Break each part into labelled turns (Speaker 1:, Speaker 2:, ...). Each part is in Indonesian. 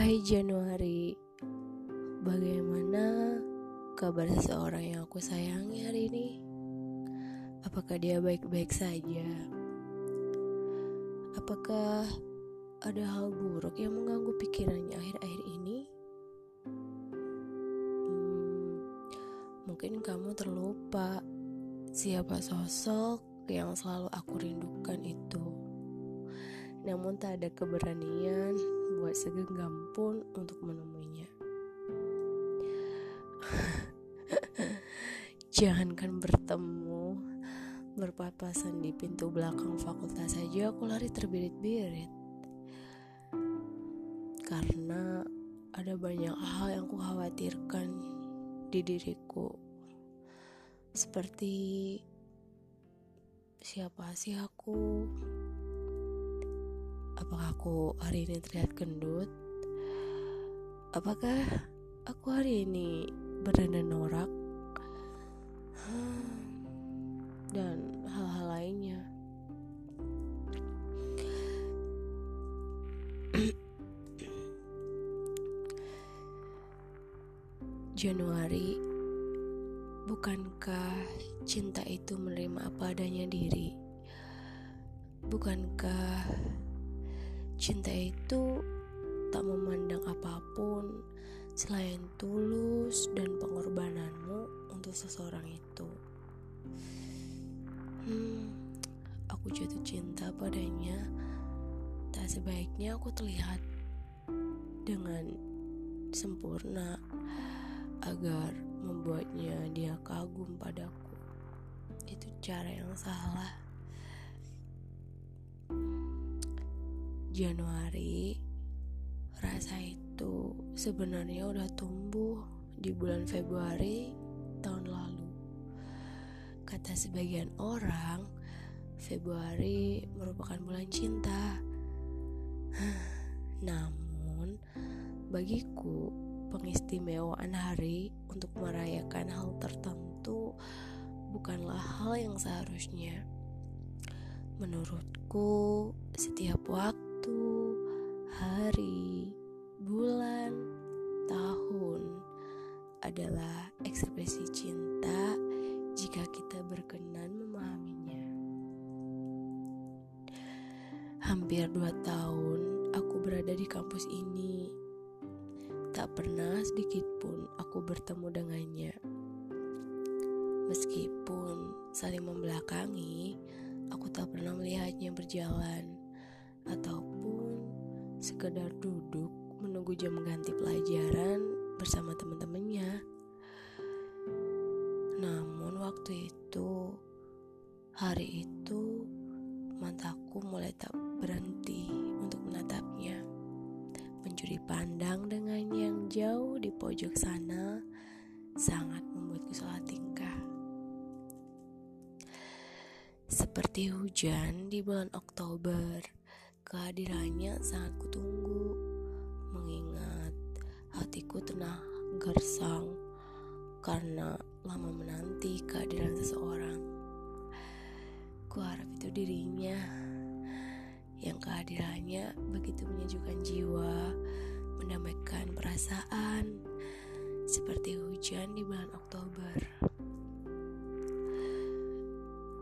Speaker 1: Hai Januari, bagaimana kabar seseorang yang aku sayangi hari ini? Apakah dia baik-baik saja? Apakah ada hal buruk yang mengganggu pikirannya akhir-akhir ini? Hmm, mungkin kamu terlupa siapa sosok yang selalu aku rindukan itu. Namun tak ada keberanian buat segenggam pun untuk menemuinya. Jangankan bertemu, berpapasan di pintu belakang fakultas saja aku lari terbirit-birit. Karena ada banyak hal yang ku khawatirkan di diriku. Seperti siapa sih aku? Apakah aku hari ini terlihat gendut? Apakah aku hari ini berdandan norak? Dan hal-hal lainnya. Januari, bukankah cinta itu menerima apa adanya diri? Bukankah Cinta itu tak memandang apa pun selain tulus dan pengorbananmu untuk seseorang itu. Hmm, aku jatuh cinta padanya. Tak sebaiknya aku terlihat dengan sempurna agar membuatnya dia kagum padaku. Itu cara yang salah. Januari rasa itu sebenarnya udah tumbuh di bulan Februari tahun lalu. Kata sebagian orang, Februari merupakan bulan cinta. Namun, bagiku pengistimewaan hari untuk merayakan hal tertentu bukanlah hal yang seharusnya. Menurutku, setiap waktu waktu, hari, bulan, tahun adalah ekspresi cinta jika kita berkenan memahaminya. Hampir dua tahun aku berada di kampus ini. Tak pernah sedikit pun aku bertemu dengannya. Meskipun saling membelakangi, aku tak pernah melihatnya berjalan ataupun sekedar duduk menunggu jam ganti pelajaran bersama teman-temannya. Namun waktu itu, hari itu, mataku mulai tak berhenti untuk menatapnya. Mencuri pandang dengannya yang jauh di pojok sana sangat membuatku salah tingkah. Seperti hujan di bulan Oktober, Kehadirannya sangat kutunggu, mengingat hatiku tengah gersang karena lama menanti kehadiran seseorang. Kuharap itu dirinya yang kehadirannya begitu menyejukkan jiwa, mendamaikan perasaan, seperti hujan di bulan Oktober.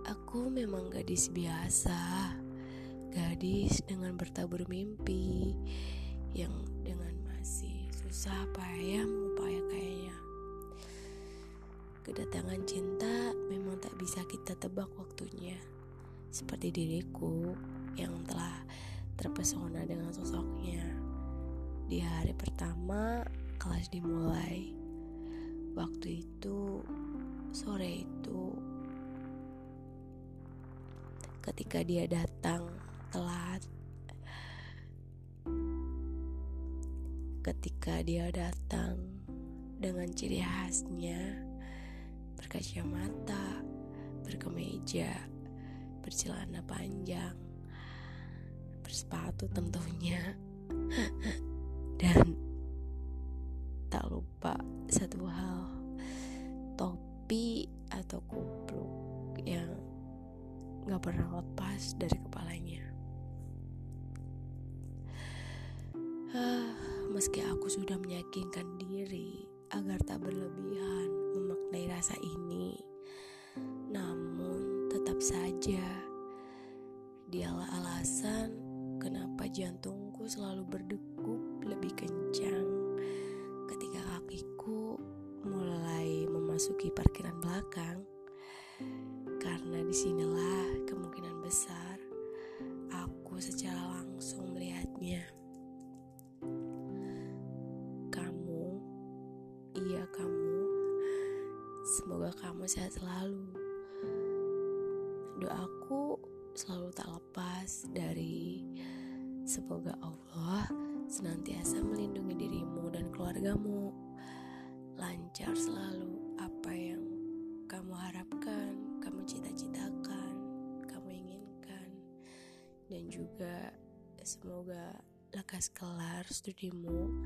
Speaker 1: Aku memang gadis biasa Gadis dengan bertabur mimpi yang dengan masih susah payah upaya kayaknya. Kedatangan cinta memang tak bisa kita tebak waktunya. Seperti diriku yang telah terpesona dengan sosoknya. Di hari pertama kelas dimulai. Waktu itu sore itu ketika dia datang telat ketika dia datang dengan ciri khasnya berkacamata, berkemeja, bercelana panjang, bersepatu tentunya, dan tak lupa satu hal topi atau kupluk yang gak pernah lepas dari kepalanya. meski aku sudah meyakinkan diri agar tak berlebihan memaknai rasa ini, namun tetap saja dialah alasan kenapa jantungku selalu berdegup lebih kencang ketika kakiku mulai memasuki parkiran belakang. Karena di sinilah kemungkinan besar aku secara sehat selalu. Doaku selalu tak lepas dari semoga Allah senantiasa melindungi dirimu dan keluargamu. Lancar selalu apa yang kamu harapkan, kamu cita-citakan, kamu inginkan. Dan juga semoga lekas kelar studimu.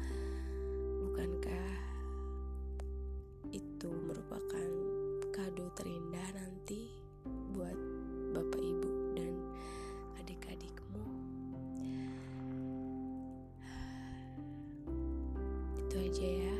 Speaker 1: Ya.